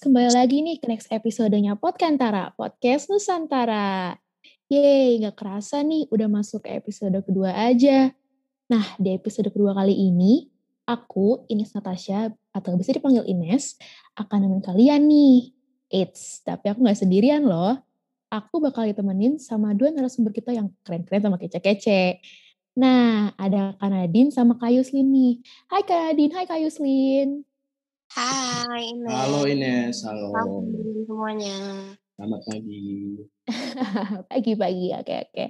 Kembali lagi nih ke next episodenya Podkantara, Podcast Nusantara. Yeay, gak kerasa nih udah masuk ke episode kedua aja. Nah, di episode kedua kali ini, aku, Ines Natasha, atau bisa dipanggil Ines, akan nemenin kalian nih. Eits, tapi aku gak sendirian loh. Aku bakal ditemenin sama dua narasumber kita yang keren-keren sama kece-kece. Nah, ada Kak Nadine sama Kak Yuslin nih. Hai Kak Nadine, hai Kak Yuslin. Hai Ines. Halo Ines, halo. Pagi semuanya. Selamat pagi. Pagi-pagi, oke oke.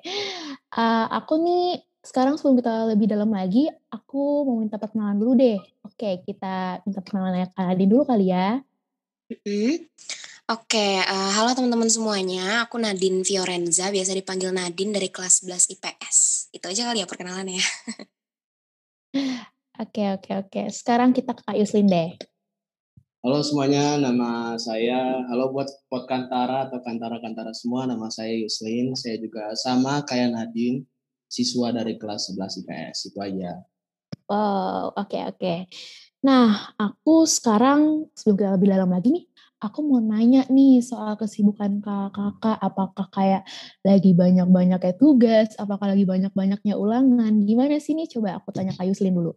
Uh, aku nih sekarang sebelum kita lebih dalam lagi, aku mau minta perkenalan dulu deh. Oke, kita minta perkenalan Kak Nadine dulu kali ya. Mm-hmm. Oke, uh, halo teman-teman semuanya. Aku Nadine Fiorenza, biasa dipanggil Nadine dari kelas 11 IPS. Itu aja kali ya perkenalannya. Oke, oke, oke. Sekarang kita ke Kak Yuslin deh. Halo semuanya, nama saya, halo buat pot Kantara atau Kantara-Kantara semua, nama saya Yuslin, saya juga sama kayak Nadine, siswa dari kelas 11 IPS, itu aja. Wow, oke okay, oke. Okay. Nah, aku sekarang sebelum kita lebih dalam lagi nih, aku mau nanya nih soal kesibukan kakak-kakak, apakah kayak lagi banyak-banyaknya tugas, apakah lagi banyak-banyaknya ulangan, gimana sih nih? Coba aku tanya Kak Yuslin dulu.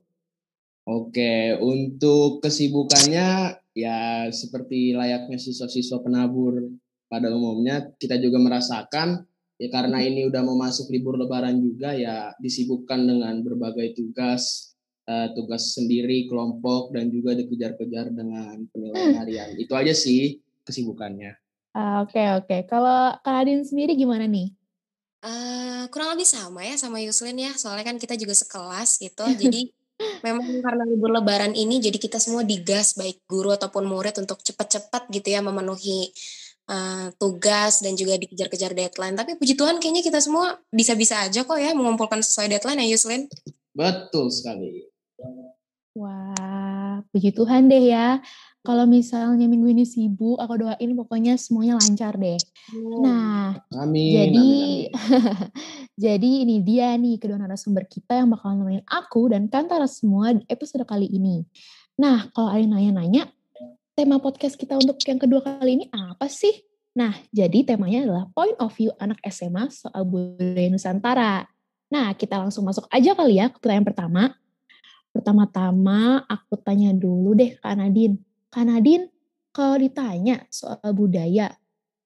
Oke, untuk kesibukannya ya seperti layaknya siswa-siswa penabur pada umumnya, kita juga merasakan ya karena ini udah mau masuk libur lebaran juga ya disibukkan dengan berbagai tugas, uh, tugas sendiri, kelompok, dan juga dikejar-kejar dengan penilaian harian. Itu aja sih kesibukannya. Oke, okay, oke. Okay. Kalau Kak Adin sendiri gimana nih? Uh, kurang lebih sama ya sama Yuslin ya, soalnya kan kita juga sekelas gitu, jadi memang karena libur lebaran ini jadi kita semua digas baik guru ataupun murid untuk cepat-cepat gitu ya memenuhi uh, tugas dan juga dikejar-kejar deadline. Tapi puji Tuhan kayaknya kita semua bisa-bisa aja kok ya mengumpulkan sesuai deadline ya Yuslin. Betul sekali. Wah, puji Tuhan deh ya. Kalau misalnya minggu ini sibuk, aku doain pokoknya semuanya lancar deh. Hmm. Nah, amin, jadi amin, amin. jadi ini dia nih kedua narasumber kita yang bakal nemenin aku dan Kantara semua di episode kali ini. Nah, kalau ada nanya-nanya, tema podcast kita untuk yang kedua kali ini apa sih? Nah, jadi temanya adalah point of view anak SMA soal budaya Nusantara. Nah, kita langsung masuk aja kali ya ke pertanyaan pertama. Pertama-tama aku tanya dulu deh Kak Nadine Kak Nadine, kalau ditanya soal budaya,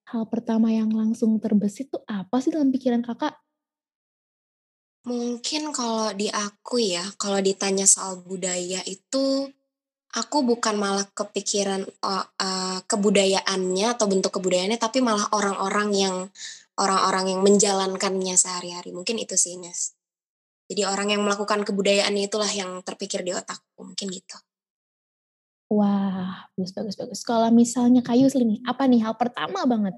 hal pertama yang langsung terbesit tuh apa sih dalam pikiran kakak? Mungkin kalau di aku ya, kalau ditanya soal budaya itu, aku bukan malah kepikiran uh, uh, kebudayaannya atau bentuk kebudayaannya, tapi malah orang-orang yang orang-orang yang menjalankannya sehari-hari. Mungkin itu sih, Nes. Jadi orang yang melakukan kebudayaan itulah yang terpikir di otakku, mungkin gitu. Wah, bagus bagus bagus. Kalau misalnya kayu nih, apa nih hal pertama banget?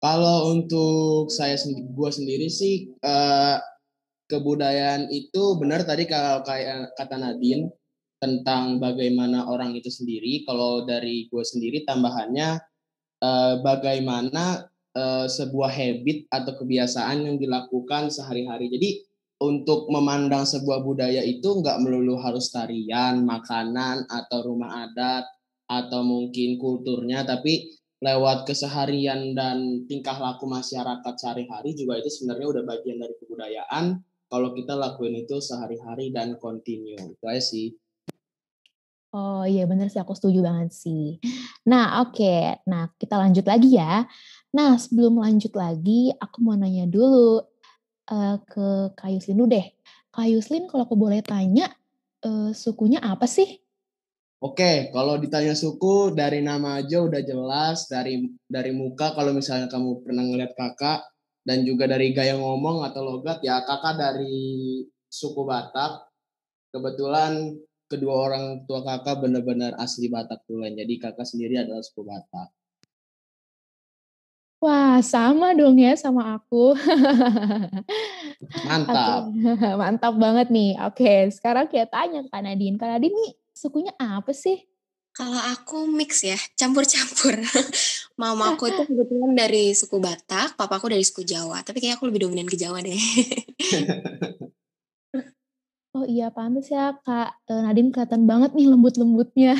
Kalau untuk saya sendiri, gue sendiri sih uh, kebudayaan itu benar tadi kalau kayak kata Nadine tentang bagaimana orang itu sendiri. Kalau dari gue sendiri tambahannya uh, bagaimana uh, sebuah habit atau kebiasaan yang dilakukan sehari-hari. Jadi untuk memandang sebuah budaya itu nggak melulu harus tarian, makanan, atau rumah adat, atau mungkin kulturnya, tapi lewat keseharian dan tingkah laku masyarakat sehari-hari juga itu sebenarnya udah bagian dari kebudayaan. Kalau kita lakuin itu sehari-hari dan continue, itu aja sih. Oh iya bener sih, aku setuju banget sih. Nah oke, okay. nah kita lanjut lagi ya. Nah sebelum lanjut lagi, aku mau nanya dulu, uh, ke Kak Yuslin dulu deh. Kak Yuslin kalau aku boleh tanya, uh, sukunya apa sih? Oke, kalau ditanya suku dari nama aja udah jelas dari dari muka kalau misalnya kamu pernah ngeliat kakak dan juga dari gaya ngomong atau logat ya kakak dari suku Batak. Kebetulan kedua orang tua kakak benar-benar asli Batak tulen. Jadi kakak sendiri adalah suku Batak. Wah, sama dong ya sama aku. Mantap. Oke, Mantap banget nih. Oke, sekarang kita tanya ke Kak Nadine. Kak Nadine nih sukunya apa sih? Kalau aku mix ya, campur-campur. Mama aku itu kebetulan dari suku Batak, papa aku dari suku Jawa. Tapi kayak aku lebih dominan ke Jawa deh. Oh iya, pantas ya Kak eh, Nadine kelihatan banget nih lembut-lembutnya.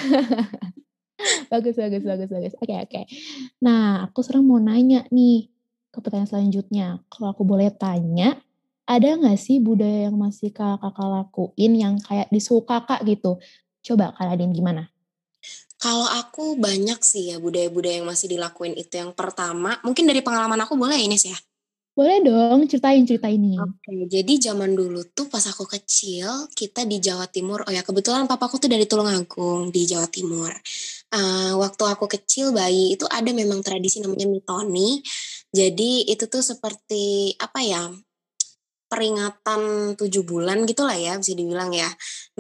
Bagus, bagus, bagus, bagus. Oke, oke. Nah, aku sekarang mau nanya nih ke pertanyaan selanjutnya. Kalau aku boleh tanya, ada nggak sih budaya yang masih kakak-kakak lakuin yang kayak disuka kakak gitu? Coba Nadine gimana? Kalau aku banyak sih ya budaya-budaya yang masih dilakuin itu. Yang pertama, mungkin dari pengalaman aku boleh ini sih ya? Boleh dong, ceritain cerita ini. Oke, jadi zaman dulu tuh pas aku kecil, kita di Jawa Timur, oh ya kebetulan papaku tuh dari Tulungagung di Jawa Timur. Uh, waktu aku kecil bayi itu ada memang tradisi namanya mitoni. Jadi itu tuh seperti apa ya? peringatan tujuh bulan gitulah ya bisa dibilang ya.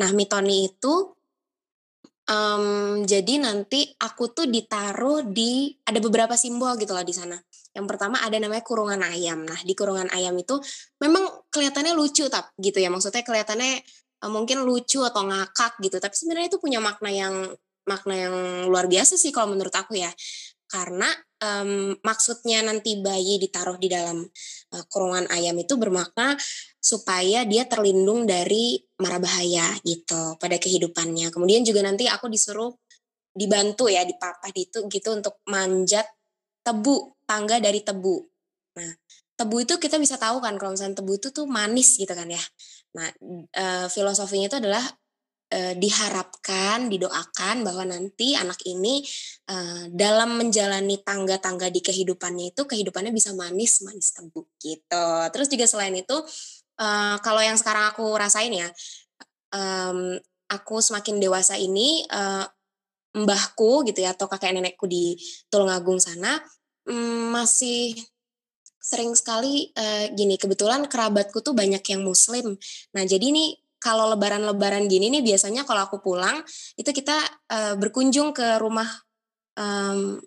Nah mitoni itu um, jadi nanti aku tuh ditaruh di ada beberapa simbol gitu lah di sana. Yang pertama ada namanya kurungan ayam. Nah, di kurungan ayam itu memang kelihatannya lucu tap gitu ya. Maksudnya kelihatannya uh, mungkin lucu atau ngakak gitu, tapi sebenarnya itu punya makna yang makna yang luar biasa sih kalau menurut aku ya. Karena um, maksudnya nanti bayi ditaruh di dalam uh, kurungan ayam itu bermakna supaya dia terlindung dari mara bahaya gitu pada kehidupannya. Kemudian juga nanti aku disuruh dibantu ya dipapah itu gitu untuk manjat tebu, tangga dari tebu. Nah, tebu itu kita bisa tahu kan kalau misalnya tebu itu tuh manis gitu kan ya. Nah, e, filosofinya itu adalah e, diharapkan, didoakan bahwa nanti anak ini e, dalam menjalani tangga-tangga di kehidupannya itu kehidupannya bisa manis, manis tebu gitu. Terus juga selain itu e, kalau yang sekarang aku rasain ya, aku semakin dewasa ini mbahku gitu ya atau kakek nenekku di Tulungagung sana mm, masih sering sekali uh, gini kebetulan kerabatku tuh banyak yang muslim nah jadi nih kalau lebaran-lebaran gini nih biasanya kalau aku pulang itu kita uh, berkunjung ke rumah um,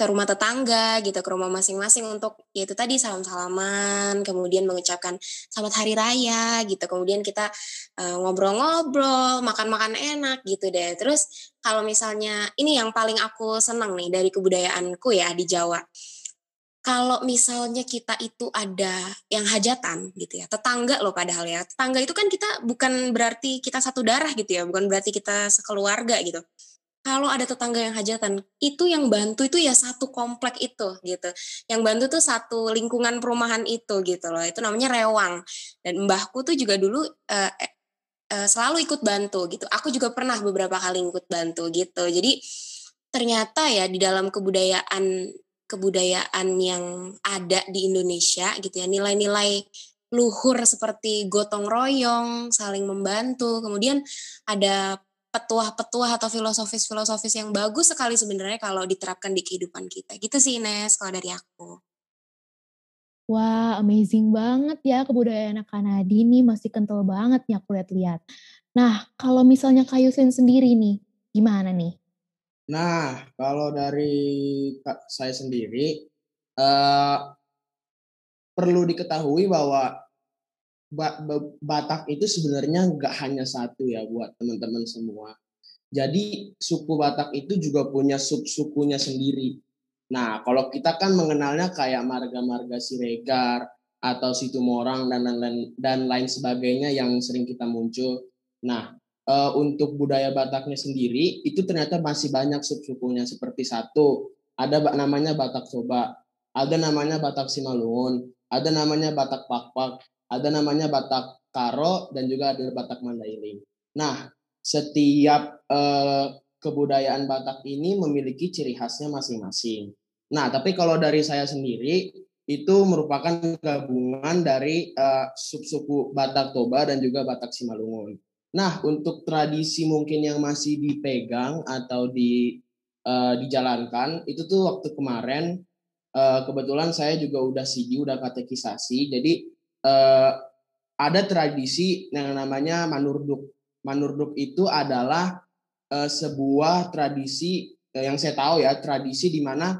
ke rumah tetangga gitu ke rumah masing-masing untuk ya itu tadi salam-salaman kemudian mengucapkan selamat hari raya gitu. Kemudian kita ngobrol ngobrol-ngobrol makan-makan enak gitu deh. Terus kalau misalnya ini yang paling aku senang nih dari kebudayaanku ya di Jawa kalau misalnya kita itu ada yang hajatan gitu ya tetangga loh padahal ya tetangga itu kan kita bukan berarti kita satu darah gitu ya bukan berarti kita sekeluarga gitu kalau ada tetangga yang hajatan, itu yang bantu itu ya satu komplek itu gitu. Yang bantu tuh satu lingkungan perumahan itu gitu loh. Itu namanya rewang. Dan mbahku tuh juga dulu uh, uh, selalu ikut bantu gitu. Aku juga pernah beberapa kali ikut bantu gitu. Jadi ternyata ya di dalam kebudayaan kebudayaan yang ada di Indonesia gitu ya nilai-nilai luhur seperti gotong royong, saling membantu, kemudian ada petuah-petuah atau filosofis-filosofis yang bagus sekali sebenarnya kalau diterapkan di kehidupan kita. Gitu sih Ines kalau dari aku. Wah, amazing banget ya kebudayaan Kanada ini masih kental banget nih aku lihat-lihat. Nah, kalau misalnya Kayusin sendiri nih, gimana nih? Nah, kalau dari saya sendiri, uh, perlu diketahui bahwa Batak itu sebenarnya nggak hanya satu ya buat teman-teman semua. Jadi suku Batak itu juga punya sub-sukunya sendiri. Nah, kalau kita kan mengenalnya kayak marga-marga Siregar atau Situmorang dan lain-lain dan lain sebagainya yang sering kita muncul. Nah, e, untuk budaya Bataknya sendiri itu ternyata masih banyak sub-sukunya seperti satu ada namanya Batak Soba, ada namanya Batak Simalungun, ada namanya Batak Pakpak, ada namanya Batak Karo dan juga ada Batak Mandailing. Nah, setiap eh, kebudayaan Batak ini memiliki ciri khasnya masing-masing. Nah, tapi kalau dari saya sendiri itu merupakan gabungan dari uh, subsuku Batak Toba dan juga Batak Simalungun. Nah, untuk tradisi mungkin yang masih dipegang atau di uh, dijalankan itu tuh waktu kemarin uh, kebetulan saya juga udah siji udah katekisasi. Jadi uh, ada tradisi yang namanya manurduk. Manurduk itu adalah uh, sebuah tradisi uh, yang saya tahu ya, tradisi di mana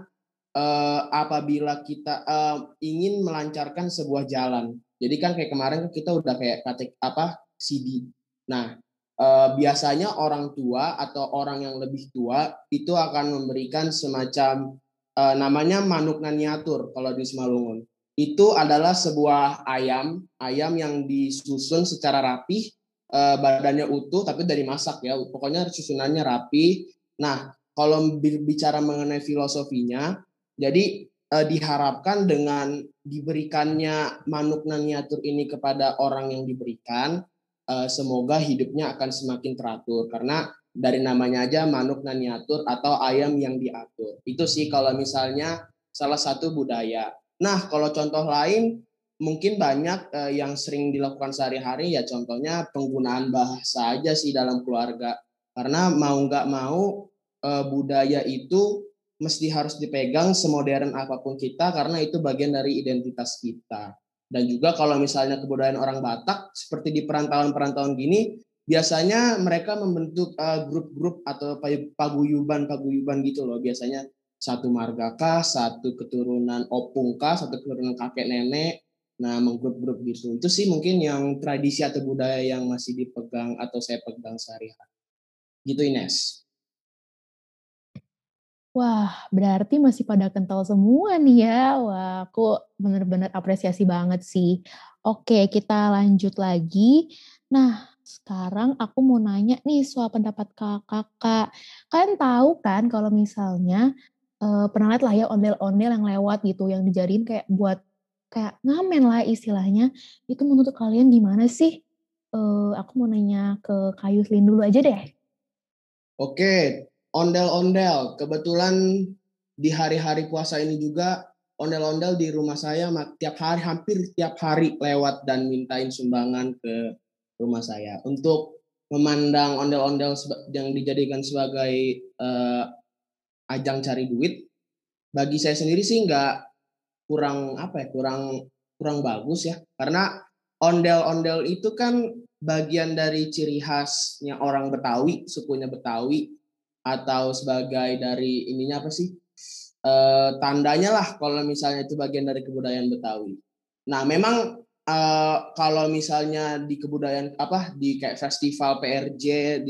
uh, apabila kita uh, ingin melancarkan sebuah jalan. Jadi kan kayak kemarin kita udah kayak kata apa CD. Nah, uh, biasanya orang tua atau orang yang lebih tua itu akan memberikan semacam uh, namanya manuk naniatur kalau di Semalungun. Itu adalah sebuah ayam, ayam yang disusun secara rapih, uh, badannya utuh tapi dari masak ya. Pokoknya susunannya rapi. Nah, kalau bicara mengenai filosofinya, jadi uh, diharapkan dengan diberikannya manuk naniatur ini kepada orang yang diberikan, uh, semoga hidupnya akan semakin teratur karena dari namanya aja manuk naniatur atau ayam yang diatur. Itu sih kalau misalnya salah satu budaya. Nah, kalau contoh lain mungkin banyak uh, yang sering dilakukan sehari-hari ya contohnya penggunaan bahasa aja sih dalam keluarga. Karena mau nggak mau uh, budaya itu mesti harus dipegang semodern apa pun kita karena itu bagian dari identitas kita. Dan juga kalau misalnya kebudayaan orang Batak seperti di perantauan-perantauan gini, biasanya mereka membentuk uh, grup-grup atau paguyuban-paguyuban gitu loh. Biasanya satu margakah, satu keturunan opungkah, satu keturunan kakek nenek. Nah, menggrup-grup gitu. Itu sih mungkin yang tradisi atau budaya yang masih dipegang atau saya pegang sehari-hari. Gitu Ines. Wah, berarti masih pada kental semua nih ya. Wah, aku bener-bener apresiasi banget sih. Oke, kita lanjut lagi. Nah, sekarang aku mau nanya nih soal pendapat kakak-kakak. Kan tahu kan kalau misalnya uh, pernah lihat lah ya ondel-ondel yang lewat gitu, yang dijadiin kayak buat kayak ngamen lah istilahnya. Itu menurut kalian gimana sih? Uh, aku mau nanya ke Kayu Slin dulu aja deh. Oke, ondel-ondel. Kebetulan di hari-hari puasa ini juga ondel-ondel di rumah saya tiap hari hampir tiap hari lewat dan mintain sumbangan ke rumah saya untuk memandang ondel-ondel yang dijadikan sebagai uh, ajang cari duit. Bagi saya sendiri sih nggak kurang apa ya kurang kurang bagus ya karena ondel-ondel itu kan bagian dari ciri khasnya orang Betawi sukunya Betawi atau sebagai dari ininya apa sih e, tandanya lah kalau misalnya itu bagian dari kebudayaan Betawi. Nah memang e, kalau misalnya di kebudayaan apa di kayak festival PRJ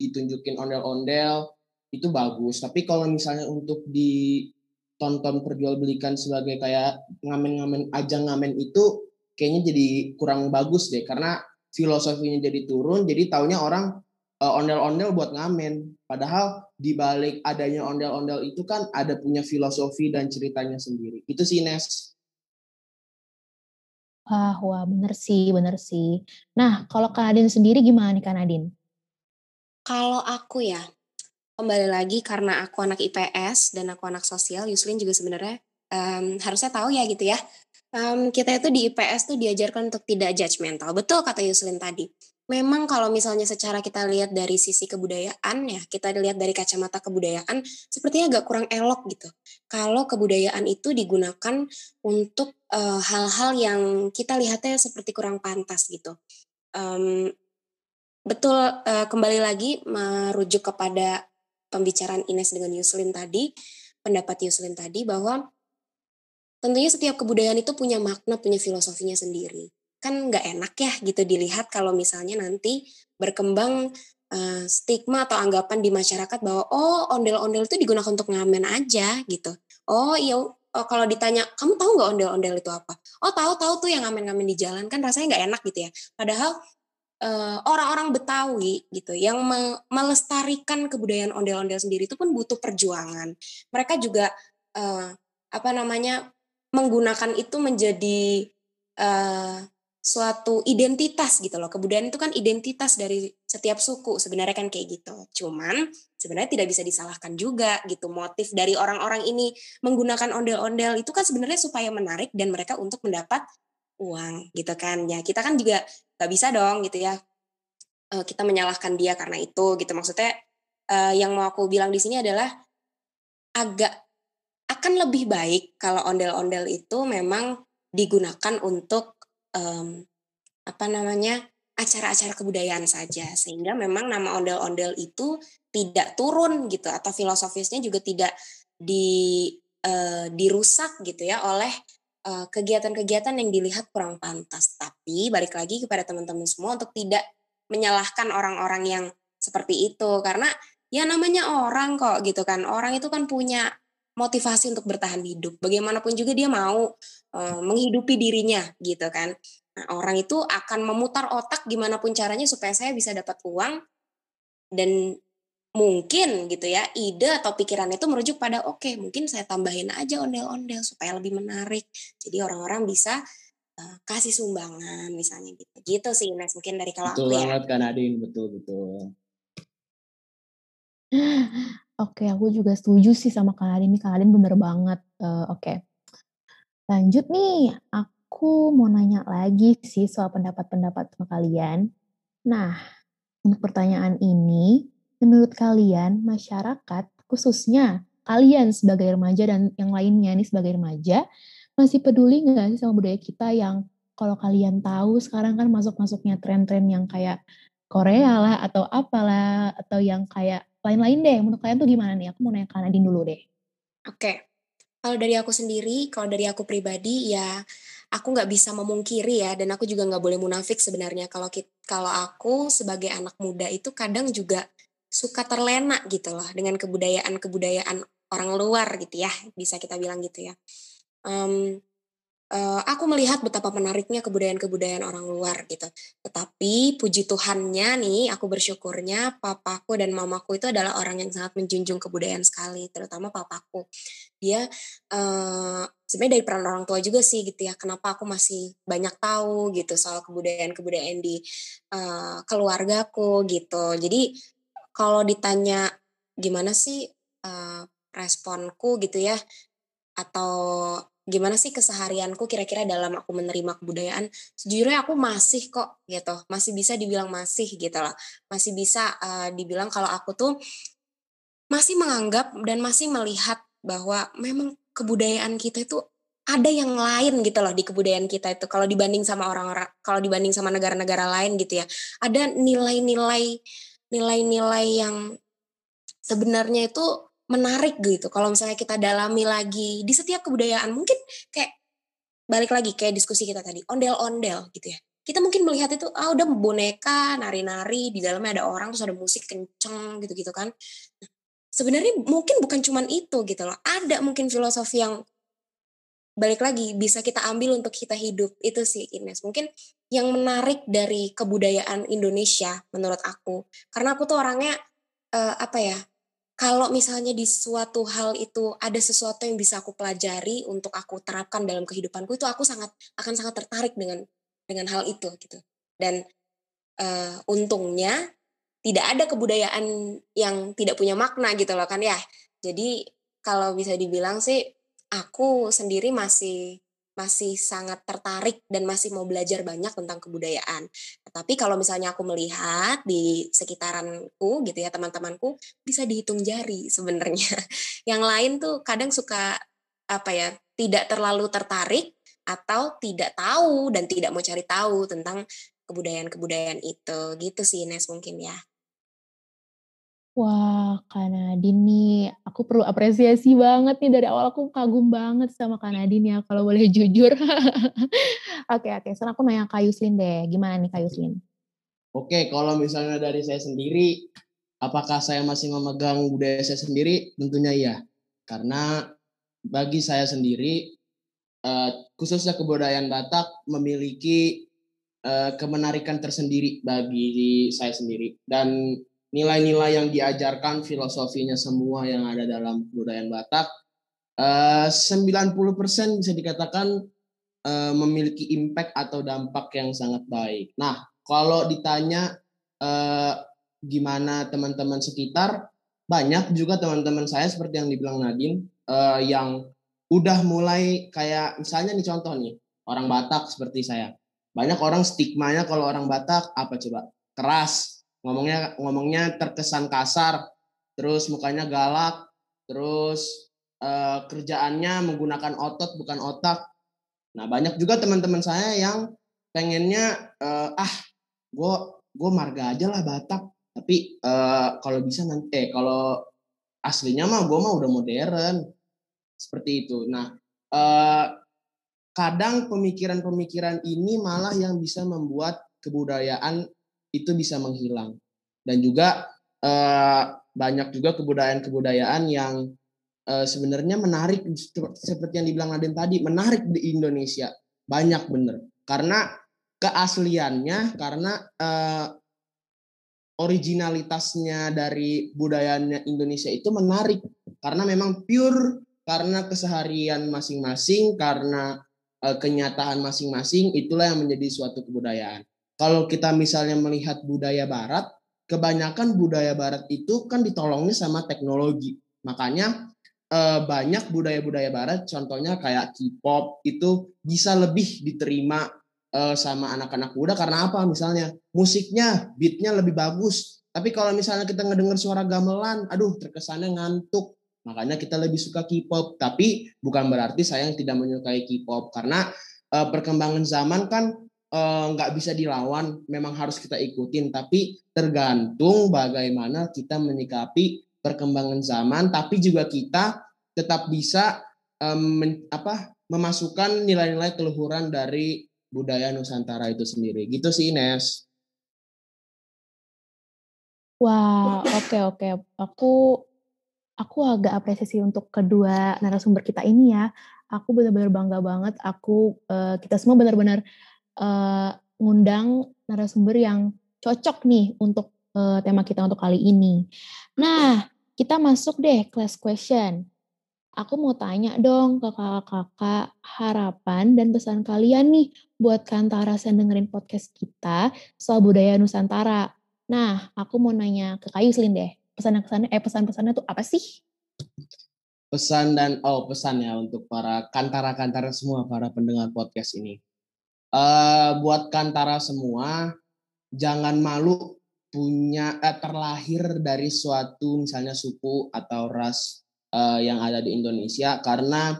ditunjukin ondel-ondel itu bagus. Tapi kalau misalnya untuk ditonton perjualbelikan sebagai kayak ngamen-ngamen ajang ngamen itu kayaknya jadi kurang bagus deh karena filosofinya jadi turun jadi taunya orang eh, ondel-ondel buat ngamen. Padahal di balik adanya ondel-ondel itu kan ada punya filosofi dan ceritanya sendiri. Itu sih Nes. Wah, wah bener sih, bener sih. Nah, kalau Kak Nadine sendiri gimana nih Kak Nadine? Kalau aku ya, kembali lagi karena aku anak IPS dan aku anak sosial, Yuslin juga sebenarnya um, harusnya tahu ya gitu ya. Um, kita itu di IPS tuh diajarkan untuk tidak judgmental. Betul kata Yuslin tadi memang kalau misalnya secara kita lihat dari sisi kebudayaan ya, kita lihat dari kacamata kebudayaan sepertinya agak kurang elok gitu. Kalau kebudayaan itu digunakan untuk hal hal-hal yang kita lihatnya seperti kurang pantas gitu. Um, betul uh, kembali lagi merujuk kepada pembicaraan Ines dengan Yuslin tadi, pendapat Yuslin tadi bahwa tentunya setiap kebudayaan itu punya makna, punya filosofinya sendiri kan nggak enak ya gitu dilihat kalau misalnya nanti berkembang uh, stigma atau anggapan di masyarakat bahwa oh ondel-ondel itu digunakan untuk ngamen aja gitu. Oh iya oh, kalau ditanya kamu tahu nggak ondel-ondel itu apa? Oh tahu tahu tuh yang ngamen-ngamen di jalan kan rasanya nggak enak gitu ya. Padahal uh, orang-orang Betawi gitu yang me melestarikan kebudayaan ondel-ondel sendiri itu pun butuh perjuangan. Mereka juga uh, apa namanya menggunakan itu menjadi uh, suatu identitas gitu loh. Kebudayaan itu kan identitas dari setiap suku sebenarnya kan kayak gitu. Cuman sebenarnya tidak bisa disalahkan juga gitu. Motif dari orang-orang ini menggunakan ondel-ondel itu kan sebenarnya supaya menarik dan mereka untuk mendapat uang gitu kan. Ya kita kan juga gak bisa dong gitu ya. Eh, kita menyalahkan dia karena itu gitu. Maksudnya eh, yang mau aku bilang di sini adalah agak akan lebih baik kalau ondel-ondel itu memang digunakan untuk um, apa namanya acara-acara kebudayaan saja sehingga memang nama ondel-ondel itu tidak turun gitu atau filosofisnya juga tidak di uh, dirusak gitu ya oleh kegiatan kegiatan-kegiatan yang dilihat kurang pantas. Tapi balik lagi kepada teman-teman semua untuk tidak menyalahkan orang-orang yang seperti itu karena ya namanya orang kok gitu kan. Orang itu kan punya motivasi untuk bertahan hidup. Bagaimanapun juga dia mau uh, menghidupi dirinya gitu kan. Nah, orang itu akan memutar otak gimana pun caranya supaya saya bisa dapat uang dan mungkin gitu ya ide atau pikiran itu merujuk pada oke okay, mungkin saya tambahin aja ondel-ondel supaya lebih menarik jadi orang-orang bisa uh, kasih sumbangan misalnya gitu gitu sih Ines mungkin dari kalau betul aku ya. banget kan Adin betul betul Oke, aku juga setuju sih sama Adin. Ini Adin bener banget. Uh, Oke, lanjut nih. Aku mau nanya lagi sih soal pendapat-pendapat kalian. Nah, untuk pertanyaan ini, Menurut kalian, masyarakat, khususnya kalian sebagai remaja dan yang lainnya nih sebagai remaja, masih peduli nggak sih sama budaya kita yang kalau kalian tahu sekarang kan masuk-masuknya tren-tren yang kayak Korea lah atau apalah atau yang kayak lain-lain deh. Menurut kalian tuh gimana nih? Aku mau nanya ke Nadine dulu deh. Oke, kalau dari aku sendiri, kalau dari aku pribadi ya aku nggak bisa memungkiri ya dan aku juga nggak boleh munafik sebenarnya kalau kalau aku sebagai anak muda itu kadang juga suka terlena gitu loh dengan kebudayaan-kebudayaan orang luar gitu ya, bisa kita bilang gitu ya. Um, uh, aku melihat betapa menariknya kebudayaan-kebudayaan orang luar gitu. Tetapi puji Tuhannya nih, aku bersyukurnya papaku dan mamaku itu adalah orang yang sangat menjunjung kebudayaan sekali, terutama papaku. Dia uh, sebenarnya dari peran orang tua juga sih gitu ya. Kenapa aku masih banyak tahu gitu soal kebudayaan-kebudayaan di uh, keluargaku gitu. Jadi kalau ditanya gimana sih uh, responku gitu ya atau gimana sih keseharianku kira-kira dalam aku menerima kebudayaan? Sejujurnya aku masih kok gitu. Masih bisa dibilang masih gitu loh. Masih bisa uh, dibilang kalau aku tuh masih menganggap dan masih melihat bahwa memang kebudayaan kita itu ada yang lain gitu loh di kebudayaan kita itu. Kalau dibanding sama orang-orang kalau dibanding sama negara-negara lain gitu ya. Ada nilai-nilai nilai-nilai yang sebenarnya itu menarik gitu. Kalau misalnya kita dalami lagi di setiap kebudayaan, mungkin kayak balik lagi kayak diskusi kita tadi, ondel-ondel gitu ya. Kita mungkin melihat itu, ah udah boneka, nari-nari, di dalamnya ada orang, terus ada musik kenceng gitu-gitu kan. Nah, sebenarnya mungkin bukan cuman itu gitu loh. Ada mungkin filosofi yang balik lagi bisa kita ambil untuk kita hidup itu sih Ines mungkin yang menarik dari kebudayaan Indonesia menurut aku karena aku tuh orangnya uh, apa ya kalau misalnya di suatu hal itu ada sesuatu yang bisa aku pelajari untuk aku terapkan dalam kehidupanku itu aku sangat akan sangat tertarik dengan dengan hal itu gitu. Dan uh, untungnya tidak ada kebudayaan yang tidak punya makna gitu loh kan ya. Jadi kalau bisa dibilang sih aku sendiri masih masih sangat tertarik dan masih mau belajar banyak tentang kebudayaan. Tapi kalau misalnya aku melihat di sekitaranku gitu ya teman-temanku bisa dihitung jari sebenarnya. Yang lain tuh kadang suka apa ya tidak terlalu tertarik atau tidak tahu dan tidak mau cari tahu tentang kebudayaan-kebudayaan itu gitu sih Nes mungkin ya. Wah, Kak Nadine nih, aku perlu apresiasi banget nih dari awal aku kagum banget sama Kak Nadine ya kalau boleh jujur. oke oke, sekarang aku nanya Kak Yuslin deh, gimana nih Kak Yuslin? Oke, kalau misalnya dari saya sendiri, apakah saya masih memegang budaya saya sendiri? Tentunya iya, karena bagi saya sendiri, uh, khususnya kebudayaan Batak memiliki uh, kemenarikan tersendiri bagi saya sendiri dan nilai-nilai yang diajarkan, filosofinya semua yang ada dalam budaya Batak, uh, 90% bisa dikatakan uh, memiliki impact atau dampak yang sangat baik. Nah, kalau ditanya uh, gimana teman-teman sekitar, banyak juga teman-teman saya seperti yang dibilang Nadine, yang udah mulai kayak misalnya nih contoh nih, orang Batak seperti saya. Banyak orang stigmanya kalau orang Batak apa coba? Keras, ngomongnya ngomongnya terkesan kasar terus mukanya galak terus uh, kerjaannya menggunakan otot bukan otak. Nah banyak juga teman-teman saya yang pengennya uh, ah gue gue marga aja lah Batak. Tapi uh, kalau bisa nanti eh kalau aslinya mah gue mah udah modern. Seperti itu. Nah, eh, kadang pemikiran-pemikiran ini malah yang bisa membuat kebudayaan itu bisa menghilang. Dan juga eh, banyak juga kebudayaan-kebudayaan yang eh, sebenarnya menarik seperti yang dibilang Nadine tadi, menarik di Indonesia. Banyak bener. Karena keasliannya, karena eh, originalitasnya dari budayanya Indonesia itu menarik karena memang pure karena keseharian masing-masing karena uh, kenyataan masing-masing itulah yang menjadi suatu kebudayaan. Kalau kita misalnya melihat budaya barat, kebanyakan budaya barat itu kan ditolongnya sama teknologi. Makanya uh, banyak budaya-budaya barat contohnya kayak K-pop itu bisa lebih diterima uh, sama anak-anak muda. Karena apa? Misalnya musiknya beatnya lebih bagus. Tapi kalau misalnya kita ngedenger suara gamelan aduh terkesannya ngantuk. Makanya kita lebih suka K-pop. Tapi bukan berarti saya tidak menyukai K-pop. Karena uh, perkembangan zaman kan nggak uh, bisa dilawan memang harus kita ikutin tapi tergantung bagaimana kita menyikapi perkembangan zaman tapi juga kita tetap bisa um, men, apa memasukkan nilai-nilai keluhuran dari budaya Nusantara itu sendiri. Gitu sih Ines. Wah, wow, oke okay, oke. Okay. Aku aku agak apresiasi untuk kedua narasumber kita ini ya. Aku benar-benar bangga banget. Aku uh, kita semua benar-benar uh, ngundang narasumber yang cocok nih untuk uh, tema kita untuk kali ini. Nah, kita masuk deh class question. Aku mau tanya dong ke kakak-kakak harapan dan pesan kalian nih buat Kantara yang dengerin podcast kita soal budaya Nusantara. Nah, aku mau nanya ke Kayu Selin deh. Pesan-pesannya eh pesan-pesannya tuh apa sih? Pesan dan oh pesan ya untuk para kantara-kantara semua para pendengar podcast ini. Uh, buat kantara semua jangan malu punya eh, terlahir dari suatu misalnya suku atau ras uh, yang ada di Indonesia. Karena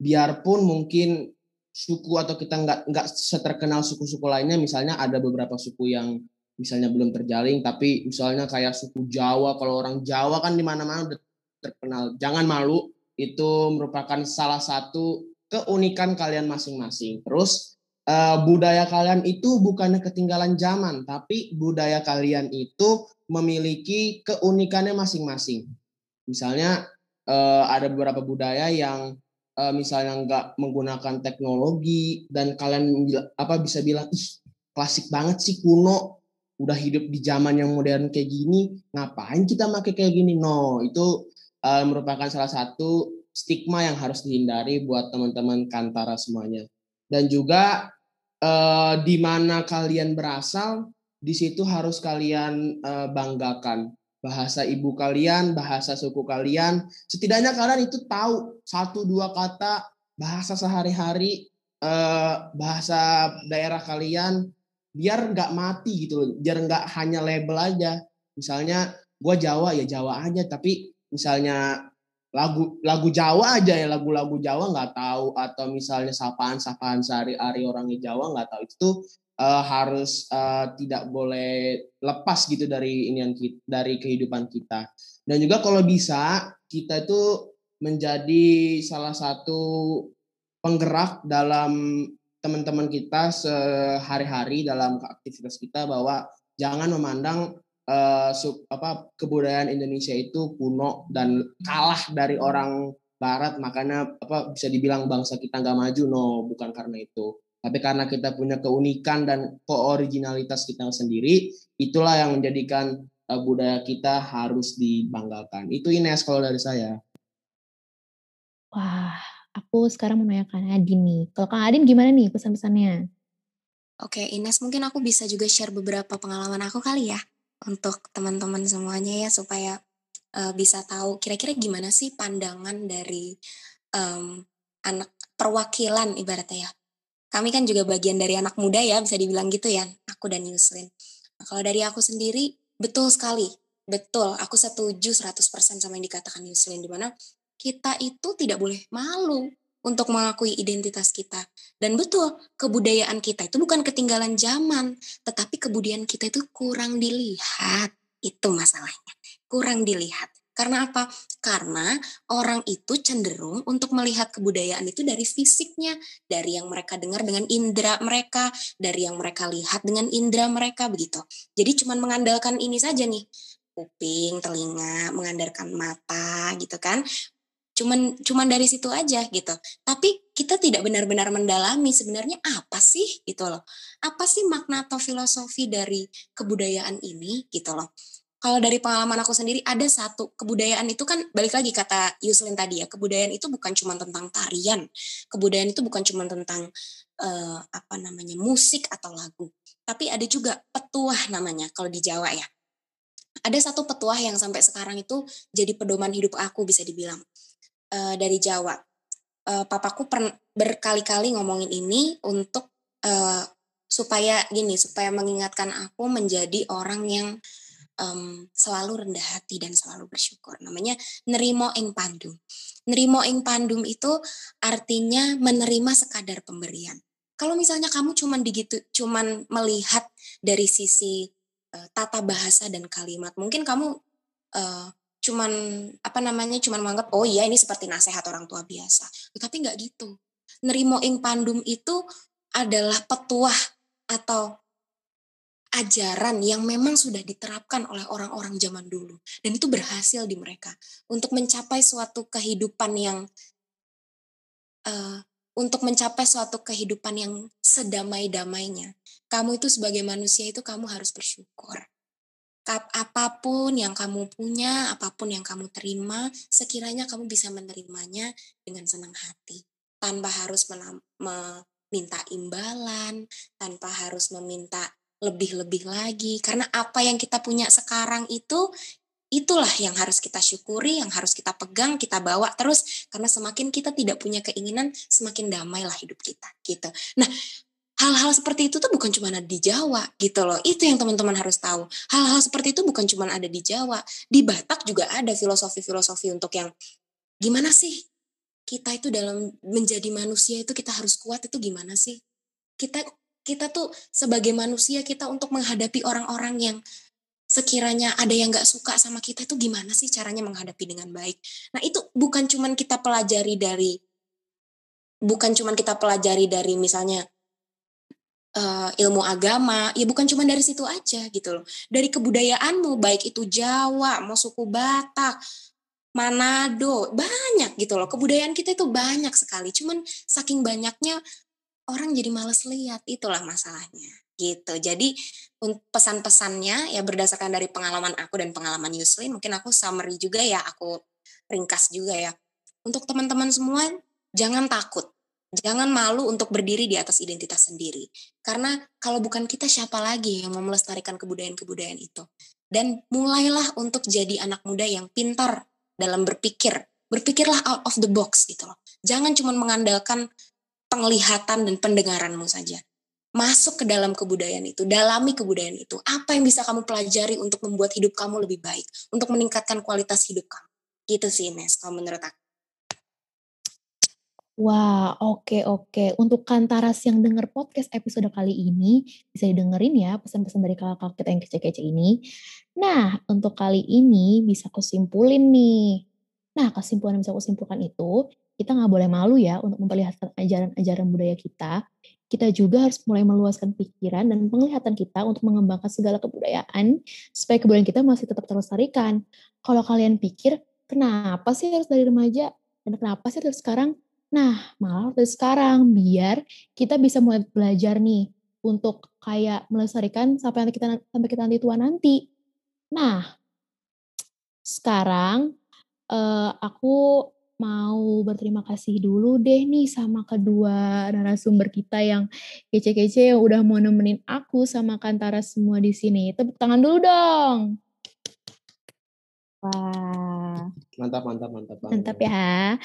biarpun mungkin suku atau kita nggak nggak seterkenal suku-suku lainnya misalnya ada beberapa suku yang misalnya belum terjalin tapi misalnya kayak suku Jawa kalau orang Jawa kan di mana-mana udah terkenal. Jangan malu itu merupakan salah satu keunikan kalian masing-masing. Terus uh, budaya kalian itu bukannya ketinggalan zaman tapi budaya kalian itu memiliki keunikannya masing-masing. Misalnya uh, ada beberapa budaya yang uh, misalnya nggak menggunakan teknologi dan kalian apa bisa bilang ih klasik banget sih kuno udah hidup di zaman yang modern kayak gini ngapain kita pakai kayak gini? No itu uh, merupakan salah satu stigma yang harus dihindari buat teman-teman kantara semuanya. Dan juga uh, di mana kalian berasal di situ harus kalian uh, banggakan bahasa ibu kalian, bahasa suku kalian. Setidaknya kalian itu tahu satu dua kata bahasa sehari-hari, eh, bahasa daerah kalian, biar nggak mati gitu loh, biar nggak hanya label aja. Misalnya gue Jawa ya Jawa aja, tapi misalnya lagu lagu Jawa aja ya lagu-lagu Jawa nggak tahu atau misalnya sapaan-sapaan sehari-hari orangnya Jawa nggak tahu itu uh, harus uh, tidak boleh lepas gitu dari ini dari kehidupan kita. Dan juga kalau bisa kita itu menjadi salah satu penggerak dalam teman-teman kita sehari-hari dalam aktivitas kita bahwa jangan memandang uh, sub, apa kebudayaan Indonesia itu kuno dan kalah dari orang barat makanya apa bisa dibilang bangsa kita nggak maju no bukan karena itu tapi karena kita punya keunikan dan kooriginalitas kita sendiri, itulah yang menjadikan uh, budaya kita harus dibanggakan. Itu Ines kalau dari saya. Wah, aku sekarang mau nanya Kak Adin nih. Kalau Kak Adin gimana nih pesan-pesannya? Oke, Ines mungkin aku bisa juga share beberapa pengalaman aku kali ya untuk teman-teman semuanya ya supaya uh, bisa tahu kira-kira gimana sih pandangan dari um, anak perwakilan ibaratnya ya kami kan juga bagian dari anak muda ya, bisa dibilang gitu ya, aku dan Yuslin. Nah, kalau dari aku sendiri, betul sekali. Betul, aku setuju 100% sama yang dikatakan Yuslin, di mana kita itu tidak boleh malu untuk mengakui identitas kita. Dan betul, kebudayaan kita itu bukan ketinggalan zaman, tetapi kebudayaan kita itu kurang dilihat. Itu masalahnya, kurang dilihat. Karena apa? Karena orang itu cenderung untuk melihat kebudayaan itu dari fisiknya, dari yang mereka dengar dengan indera mereka, dari yang mereka lihat dengan indera mereka begitu. Jadi cuma mengandalkan ini saja nih, kuping, telinga, mengandalkan mata gitu kan. Cuman cuman dari situ aja gitu. Tapi kita tidak benar-benar mendalami sebenarnya apa sih gitu loh. Apa sih makna atau filosofi dari kebudayaan ini gitu loh. Kalau dari pengalaman aku sendiri ada satu kebudayaan itu kan balik lagi kata Yuslin tadi ya kebudayaan itu bukan cuma tentang tarian. Kebudayaan itu bukan cuma tentang uh, apa namanya musik atau lagu. Tapi ada juga petuah namanya kalau di Jawa ya. Ada satu petuah yang sampai sekarang itu jadi pedoman hidup aku bisa dibilang uh, dari Jawa uh, papaku berkali-kali ngomongin ini untuk uh, supaya gini supaya mengingatkan aku menjadi orang yang um, selalu rendah hati dan selalu bersyukur. Namanya nerimo ing pandum. Nerimo ing pandum itu artinya menerima sekadar pemberian. Kalau misalnya kamu cuman digitu, cuman melihat dari sisi uh, tata bahasa dan kalimat, mungkin kamu uh, cuman apa namanya, cuman menganggap oh iya ini seperti nasihat orang tua biasa. Tapi nggak gitu. Nerimo ing pandum itu adalah petuah atau ajaran yang memang sudah diterapkan oleh orang-orang zaman dulu dan itu berhasil di mereka untuk mencapai suatu kehidupan yang uh, untuk mencapai suatu kehidupan yang sedamai-damainya kamu itu sebagai manusia itu kamu harus bersyukur apa pun yang kamu punya apa pun yang kamu terima sekiranya kamu bisa menerimanya dengan senang hati. Tanpa harus meminta imbalan tanpa harus meminta lebih-lebih lagi. Karena apa yang kita punya sekarang itu itulah yang harus kita syukuri, yang harus kita pegang, kita bawa terus. Karena semakin kita tidak punya keinginan, semakin damailah hidup kita gitu. Nah, hal-hal seperti itu tuh bukan cuma ada di Jawa gitu loh. Itu yang teman-teman harus tahu. Hal-hal seperti itu bukan cuma ada di Jawa. Di Batak juga ada filosofi-filosofi untuk yang gimana sih kita itu dalam menjadi manusia itu kita harus kuat itu gimana sih? Kita kita tuh sebagai manusia kita untuk menghadapi orang-orang yang sekiranya ada yang nggak suka sama kita itu gimana sih caranya menghadapi dengan baik. Nah itu bukan cuman kita pelajari dari bukan cuman kita pelajari dari misalnya uh, ilmu agama, ya bukan cuma dari situ aja gitu loh. Dari kebudayaanmu, baik itu Jawa, mau suku Batak, Manado, banyak gitu loh. Kebudayaan kita itu banyak sekali. Cuman saking banyaknya orang jadi males lihat itulah masalahnya gitu jadi pesan-pesannya ya berdasarkan dari pengalaman aku dan pengalaman Yuslin mungkin aku summary juga ya aku ringkas juga ya untuk teman-teman semua jangan takut jangan malu untuk berdiri di atas identitas sendiri karena kalau bukan kita siapa lagi yang mau melestarikan kebudayaan-kebudayaan itu dan mulailah untuk jadi anak muda yang pintar dalam berpikir berpikirlah out of the box gitu loh jangan cuma mengandalkan penglihatan dan pendengaranmu saja. Masuk ke dalam kebudayaan itu, dalami kebudayaan itu. Apa yang bisa kamu pelajari untuk membuat hidup kamu lebih baik, untuk meningkatkan kualitas hidup kamu. Gitu sih, Nes, kalau menurut aku. Wah, oke oke. Untuk Kantaras yang denger podcast episode kali ini, bisa didengerin ya pesan-pesan dari kakak kita yang kece-kece ini. Nah, untuk kali ini bisa aku simpulin nih. Nah, kesimpulan yang bisa aku simpulkan itu, kita nggak boleh malu ya untuk memperlihatkan ajaran-ajaran budaya kita. Kita juga harus mulai meluaskan pikiran dan penglihatan kita untuk mengembangkan segala kebudayaan supaya kebudayaan kita masih tetap terlestarikan. Kalau kalian pikir, kenapa sih harus dari remaja? Dan kenapa sih harus sekarang? Nah, malah dari sekarang biar kita bisa mulai belajar nih untuk kayak melestarikan sampai nanti kita sampai kita nanti tua nanti. Nah, sekarang uh, aku mau berterima kasih dulu deh nih sama kedua narasumber kita yang kece-kece yang udah mau nemenin aku sama Kantara semua di sini. Tepuk tangan dulu dong. Wah. Mantap, mantap, mantap. Banget. Mantap ya.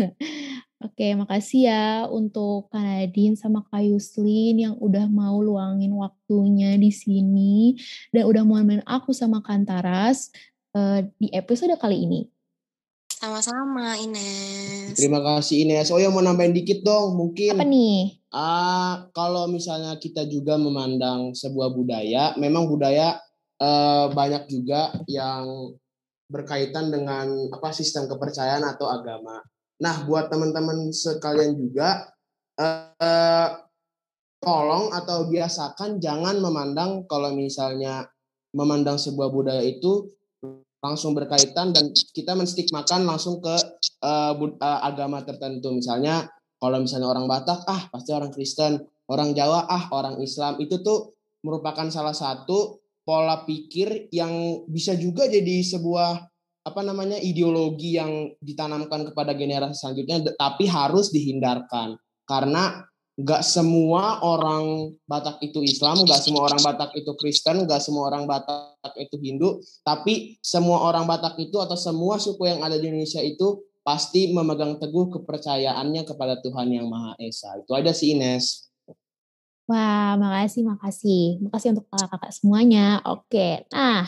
Oke, makasih ya untuk Kak Nadine sama Kak Yuslin yang udah mau luangin waktunya di sini dan udah mau nemenin aku sama Kantaras uh, di episode kali ini. Sama-sama Ines. Terima kasih Ines. Oh ya mau nambahin dikit dong mungkin. Apa nih? Ah kalau misalnya kita juga memandang sebuah budaya, memang budaya uh, banyak juga yang berkaitan dengan apa sistem kepercayaan atau agama. Nah, buat teman-teman sekalian juga eh, tolong atau biasakan jangan memandang kalau misalnya memandang sebuah budaya itu langsung berkaitan dan kita menstigmakan langsung ke uh, uh, agama tertentu. Misalnya kalau misalnya orang Batak, ah pasti orang Kristen, orang Jawa, ah orang Islam. Itu tuh merupakan salah satu pola pikir yang bisa juga jadi sebuah apa namanya ideologi yang ditanamkan kepada generasi selanjutnya, tapi harus dihindarkan karena nggak semua orang Batak itu Islam, nggak semua orang Batak itu Kristen, nggak semua orang Batak itu Hindu, tapi semua orang Batak itu atau semua suku yang ada di Indonesia itu pasti memegang teguh kepercayaannya kepada Tuhan yang Maha Esa. Itu aja sih Ines. Wah, makasih, makasih. Makasih untuk kakak-kakak semuanya. Oke, nah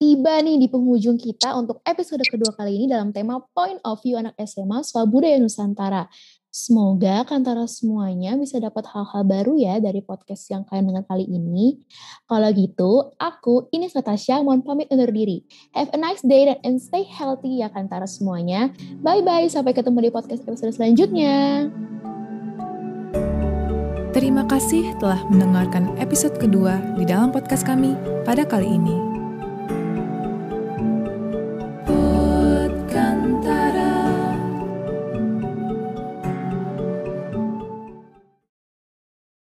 tiba nih di penghujung kita untuk episode kedua kali ini dalam tema Point of View Anak SMA Soal Budaya Nusantara. Semoga kantara semuanya bisa dapat hal-hal baru ya dari podcast yang kalian dengar kali ini. Kalau gitu, aku ini Natasha mohon pamit undur diri. Have a nice day and stay healthy ya kantara semuanya. Bye-bye, sampai ketemu di podcast episode selanjutnya. Terima kasih telah mendengarkan episode kedua di dalam podcast kami pada kali ini.